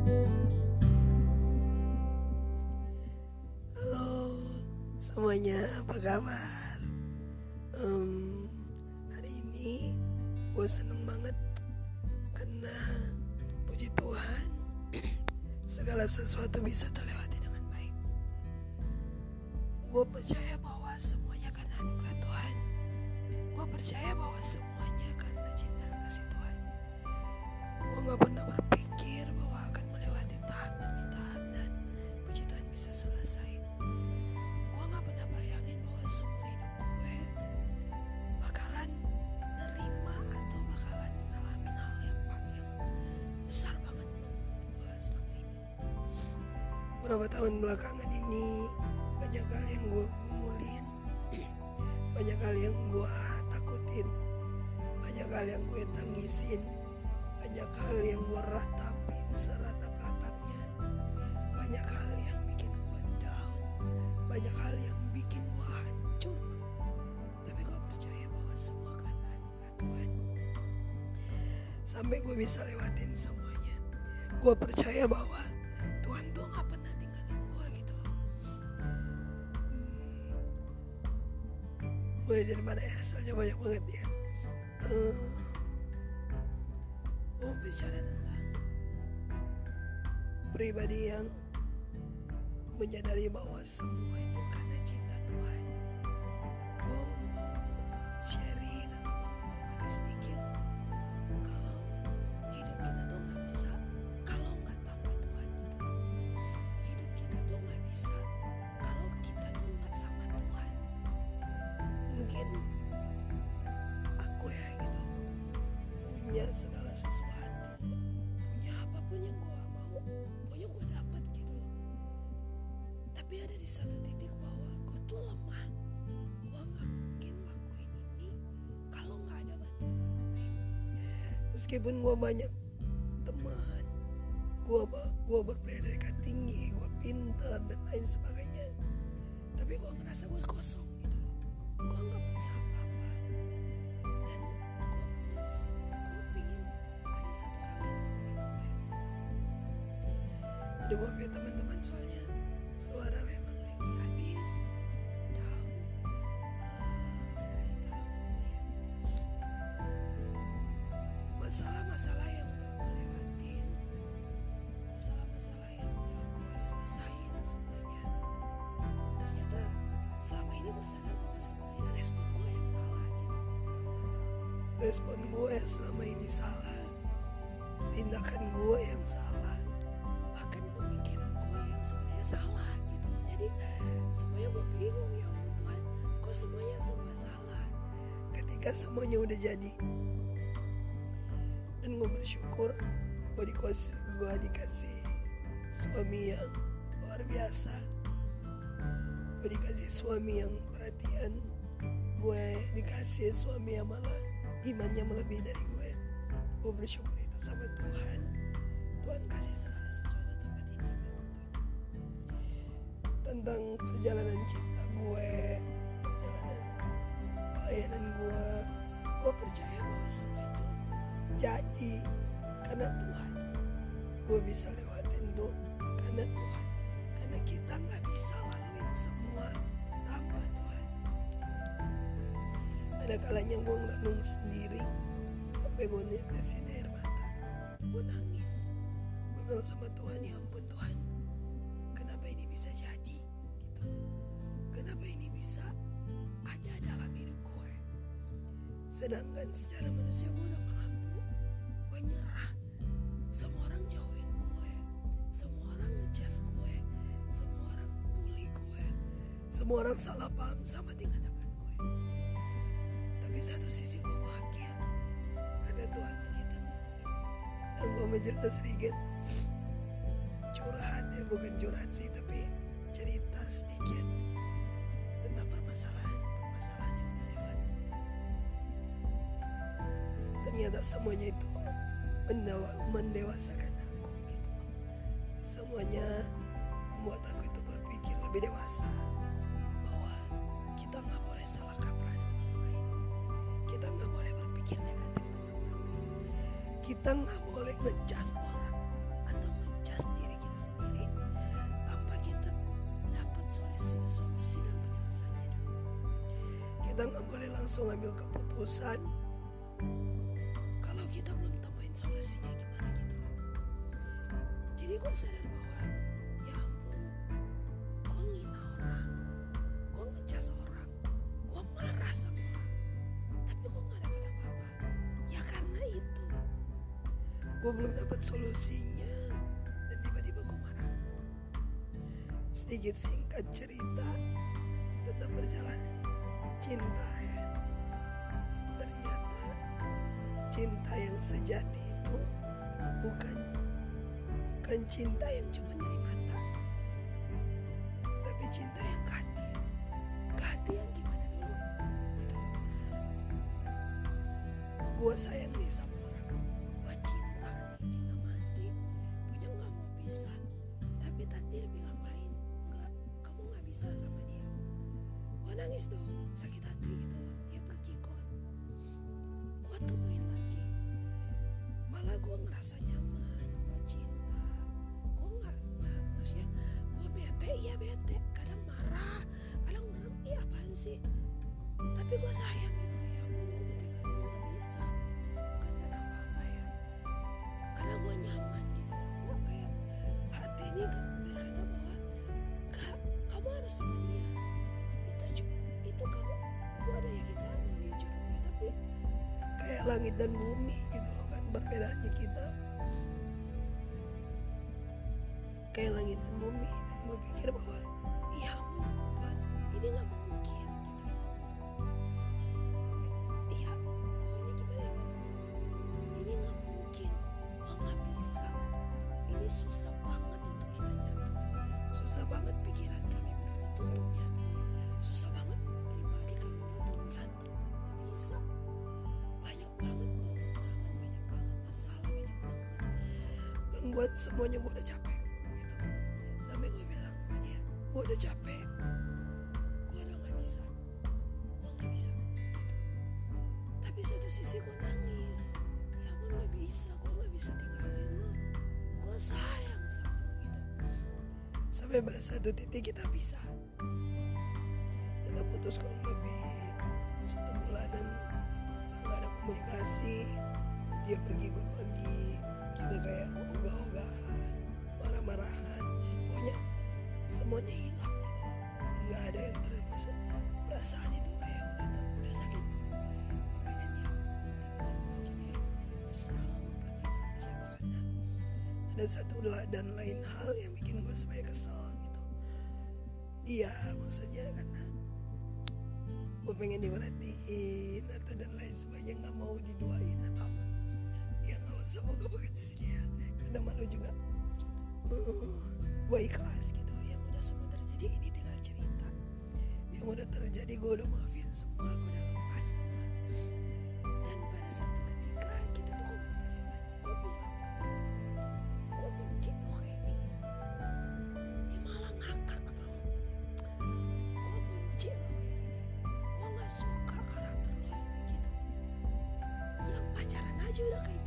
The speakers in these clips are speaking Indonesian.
Halo semuanya, apa kabar? Um, hari ini gue seneng banget karena puji Tuhan segala sesuatu bisa terlewati dengan baik. Gue percaya bahwa semuanya karena anugerah Tuhan. Gue percaya bahwa semuanya karena cinta kasih Tuhan. Gue gak pernah berpikir bahwa tahap demi tahap dan puji Tuhan bisa selesai. Gue gak pernah bayangin bahwa seumur hidup gue bakalan nerima atau bakalan ngalamin hal yang yang besar banget buat gue selama ini. Beberapa tahun belakangan ini banyak hal yang gue gumulin, banyak hal yang gue takutin, banyak hal yang gue tangisin, banyak hal yang gue ratapin seratap-ratapnya, banyak hal yang bikin gue down, banyak hal yang bikin gue hancur banget. Tapi gue percaya bahwa semua karena anugerah Tuhan. Sampai gue bisa lewatin semuanya. Gue percaya bahwa Tuhan tuh gak pernah tinggalin gue gitu loh. Hmm. Mulai dari mana ya? Soalnya banyak banget ya. Eh, gue bicara tentang pribadi yang menyadari bahwa semua itu karena cinta Tuhan. Gue mau sharing atau mau berbagi sedikit kalau hidup kita tuh nggak bisa kalau nggak tanpa Tuhan gitu. Hidup kita tuh nggak bisa kalau kita tuh nggak sama Tuhan. Mungkin aku ya gitu punya segala sesuatu, apa pun yang gue mau, pokoknya gue dapet gitu loh. Tapi ada di satu titik bahwa gue tuh lemah. Gue nggak mungkin lakuin ini kalau nggak ada bantuan. Meskipun gue banyak teman, gue gue berpendidikan tinggi, gue pintar dan lain sebagainya. Tapi gue ngerasa gue kosong gitu loh. Gue nggak punya apa-apa. Aduh maaf ya teman-teman soalnya suara memang lagi habis down. Aku melihat. Masalah-masalah yang udah gue lewatin, masalah-masalah yang udah gue selesain semuanya. Ternyata selama ini gue sadar bahwa sebenarnya respon gue yang salah gitu. Respon gue selama ini salah, tindakan gue yang salah, Ketika semuanya udah jadi, dan gue bersyukur gue dikasih gue dikasih suami yang luar biasa. Gue dikasih suami yang perhatian. Gue dikasih suami yang malah imannya melebihi dari gue gue bersyukur itu sama Tuhan. Tuhan kasih segala sesuatu tempat ini tentang perjalanan cinta gue pelayanan gue gue percaya bahwa semua itu jadi karena Tuhan. Gue bisa lewatin tuh karena Tuhan. Karena kita nggak bisa laluin semua tanpa Tuhan. Ada kalanya gue ngerenung sendiri sampai gue netesin air mata. Gue nangis. Gue bilang sama Tuhan ya ampun Tuhan. Kenapa ini bisa jadi? Gitu. Kenapa ini bisa ada dalam hidup gue sedangkan secara manusia gue udah mampu. Gue nyerah. Semua orang jauhin gue semua orang ngejudge gue semua orang bully gue semua orang salah paham sama tindakan gue tapi satu sisi gue bahagia. Karena Tuhan ternyata nolongin gue dan gue mau cerita sedikit. Curhat ya bukan curhat sih tapi cerita sedikit ternyata semuanya itu mendewa, mendewasakan aku gitu. Semuanya membuat aku itu berpikir lebih dewasa bahwa kita nggak boleh salah kaprah dengan orang lain. Kita nggak boleh berpikir negatif tentang orang lain. Kita nggak boleh ngecas orang atau ngecas diri kita sendiri tanpa kita dapat solusi solusi dan penyelesaiannya dulu. Kita nggak boleh langsung ambil keputusan gue sadar bahwa ya ampun gue ngina orang gue ngecas orang gue marah sama orang tapi gue nggak dapat apa-apa. Ya karena itu gue belum dapat solusinya dan tiba-tiba gue marah. Sedikit singkat cerita tentang perjalanan cinta ya. Ternyata cinta yang sejati itu bukan bukan cinta yang cuma dari mata tapi cinta yang ke hati. Ke hati yang gimana dulu? Gitu loh gue sayang nih sama orang. Gue cinta nih cinta mati. Punya nggak mau pisah tapi takdir bilang lain nggak kamu nggak bisa sama dia. Gue nangis dong sakit hati gitu loh. Dia pergi kon. Gue temuin lagi. Malah gue ngerasa nyaman tapi gue sayang gitu loh ya ampun gue kalau gue nggak bisa. Bukan karena apa apa ya. Karena gue nyaman gitu loh. Gue kayak hati ini berkata bahwa kak kamu harus sama dia. Itu itu kamu gue ada yakin banget bahwa dia jodoh gue tapi kayak langit dan bumi gitu loh kan perbedaannya kita. Kayak langit dan bumi dan gue pikir bahwa iya ampun Tuhan ini nggak mungkin gangguan semuanya gue udah capek gitu. Sampai gue bilang sama dia gue udah capek. Gue udah nggak bisa. Gue nggak bisa gitu. Tapi satu sisi gue nangis. Ya gue nggak bisa gue nggak bisa tinggalin lo gue sayang sama lo gitu. Sampai pada satu titik kita pisah. Kita putus kurang lebih satu bulanan kita nggak ada komunikasi. Dia pergi gue pergi kita kayak ogah-ogahan marah-marahan pokoknya semuanya hilang gitu loh. Nggak ada yang termasuk perasaan itu kayak udah udah sakit banget. Gue pengen ya gue tinggalin lo aja deh terserah lo mau pergi sama siapa karena ada satu dan lain hal yang bikin gue supaya kesel gitu. Iya maksudnya karena gue pengen diperhatiin atau dan lain sebagainya nggak mau diduain atau apa nggak usah moga moga di sini ya. Karena malu juga. Uh, ikhlas gitu. Yang udah semua terjadi ini tinggal cerita. Yang udah terjadi gue udah maafin semua gue udah lepas semua. Dan pada satu ketika kita tuh komunikasi lagi. Gue bilang gue benci lo kayak gini. Dia malah ngakak ketawa gue benci lo kayak gini. Gue nggak suka karakter lo yang kayak gitu. Yang pacaran aja udah kayak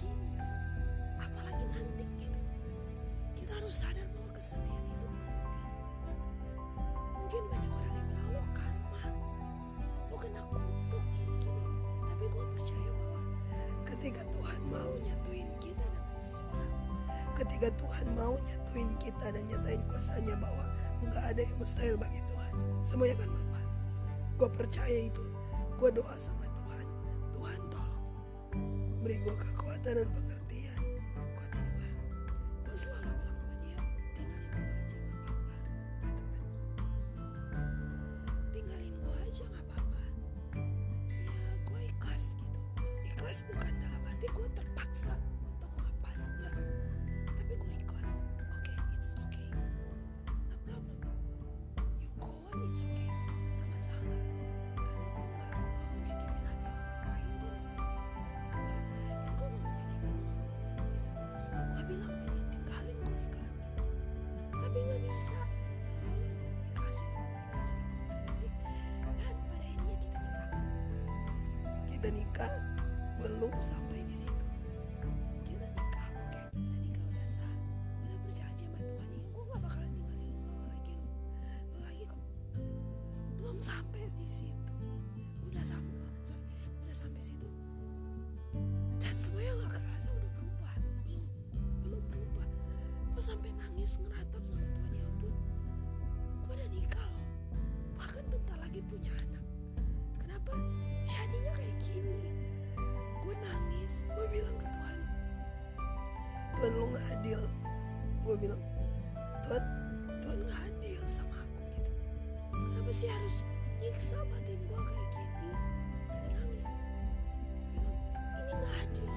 ketika Tuhan mau nyatuin kita dengan seseorang ketika Tuhan mau nyatuin kita dan nyatain kuasanya bahwa nggak ada yang mustahil bagi Tuhan semuanya akan berubah. Gue percaya itu. Gue doa sama Tuhan. Tuhan tolong beri gue kekuatan dan pengertian nggak bisa selalu ada komunikasi dan komunikasi dan komunikasi. Dan pada akhirnya kita nikah. Kita nikah belum sampai di situ. Kita nikah oke? Udah nikah udah sah udah berjanji sama Tuhan. Ya gue gak bakalan tinggalin lo lagi lo. Lagi kok sampai di Tuhan lu nggak adil. Gue bilang Tuhan Tuhan nggak adil sama aku gitu. Kenapa sih harus nyiksa batin gue kayak gini? Gue nangis. Gue bilang ini nggak adil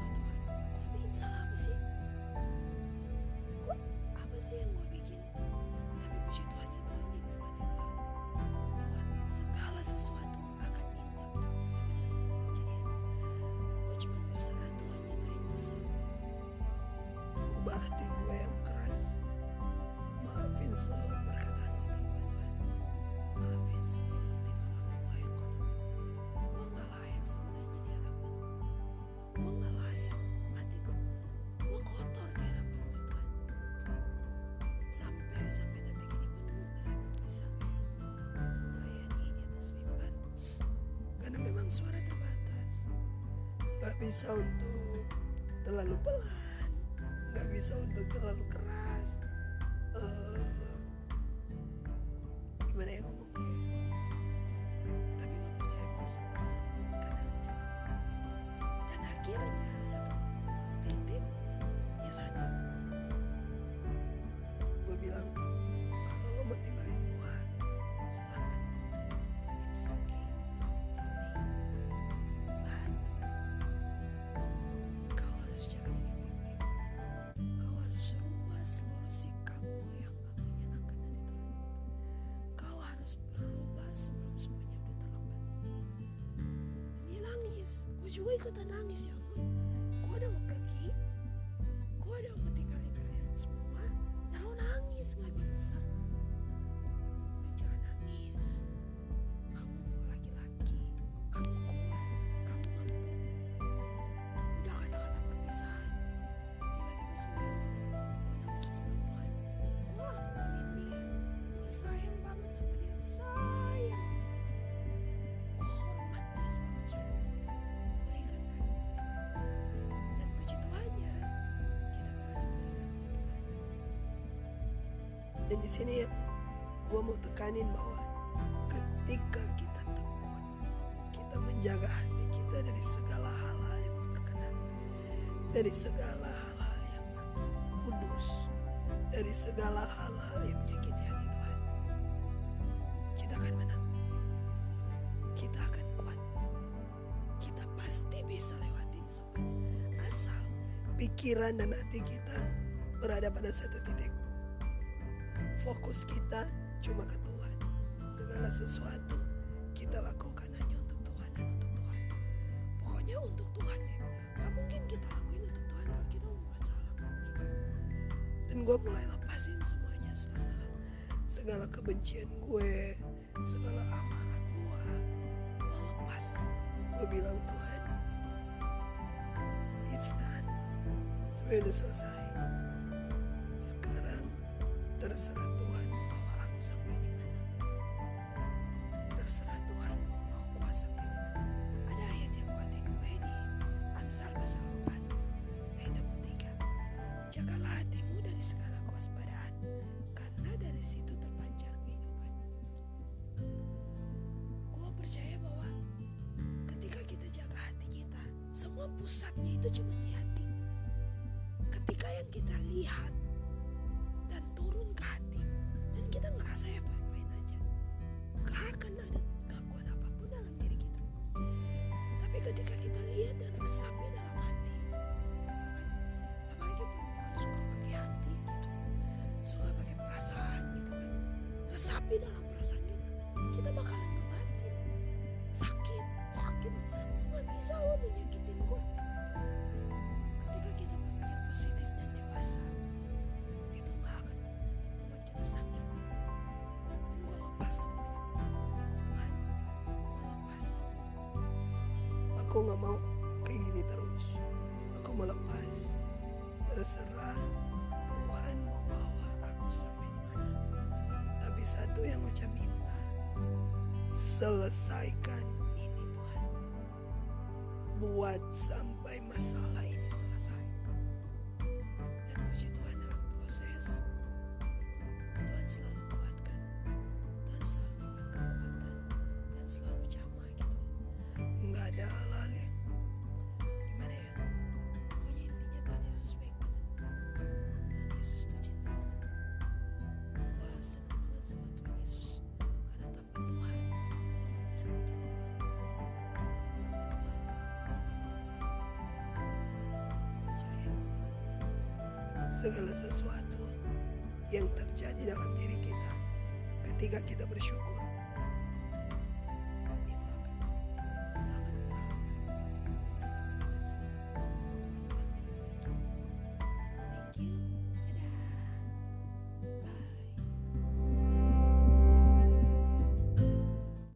suara terbatas. Gak bisa untuk terlalu pelan. Nggak bisa untuk terlalu keras. Eh, gimana ya ngomongnya? Tapi gue percaya bahwa semua karena rencana Tuhan. Dan akhirnya juga ikutan nangis ya ampun. Dan di sini gue mau tekanin bahwa ketika kita tekun kita menjaga hati kita dari segala hal-hal yang berkenan. Dari segala hal-hal yang kudus. Dari segala hal-hal yang menyakiti hati Tuhan. Kita akan menang. Kita akan kuat. Kita pasti bisa lewatin semuanya asal pikiran dan hati kita berada pada satu titik fokus kita cuma ke Tuhan. Segala sesuatu kita lakukan hanya untuk Tuhan dan untuk Tuhan. Pokoknya untuk Tuhan ya. Gak mungkin kita lakuin untuk Tuhan kalau kita membuat salah dan gue mulai lepasin semuanya segala segala kebencian gue segala amarah gue gue lepas. Gue bilang Tuhan it's done. Semuanya selesai terserah Tuhan mau bawa aku sampai di mana. Terserah Tuhan mau di mana. Ada ayat yang buatin gue di Amsal pasal 4 ayat 23 jagalah hatimu dari segala kewaspadaan karena dari situ terpancar kehidupan. Gue percaya bahwa ketika kita jaga hati kita semua pusatnya itu cuma di hati. Ketika yang kita lihat resapi dalam perasaan kita. Kita bakalan ngebatin. Sakit sakit. Gak bisa lo nyakitin gue ketika kita berpikir positif dan dewasa itu gak akan membuat kita sakit. Dan gue lepas semuanya. Tuhan gue lepas. Aku gak mau kayak gini terus. Aku mau lepas. Terserah itu yang Ocha minta. Selesaikan ini Tuhan. Buat sampai masalah ini selesai. segala sesuatu yang terjadi dalam diri kita ketika kita bersyukur.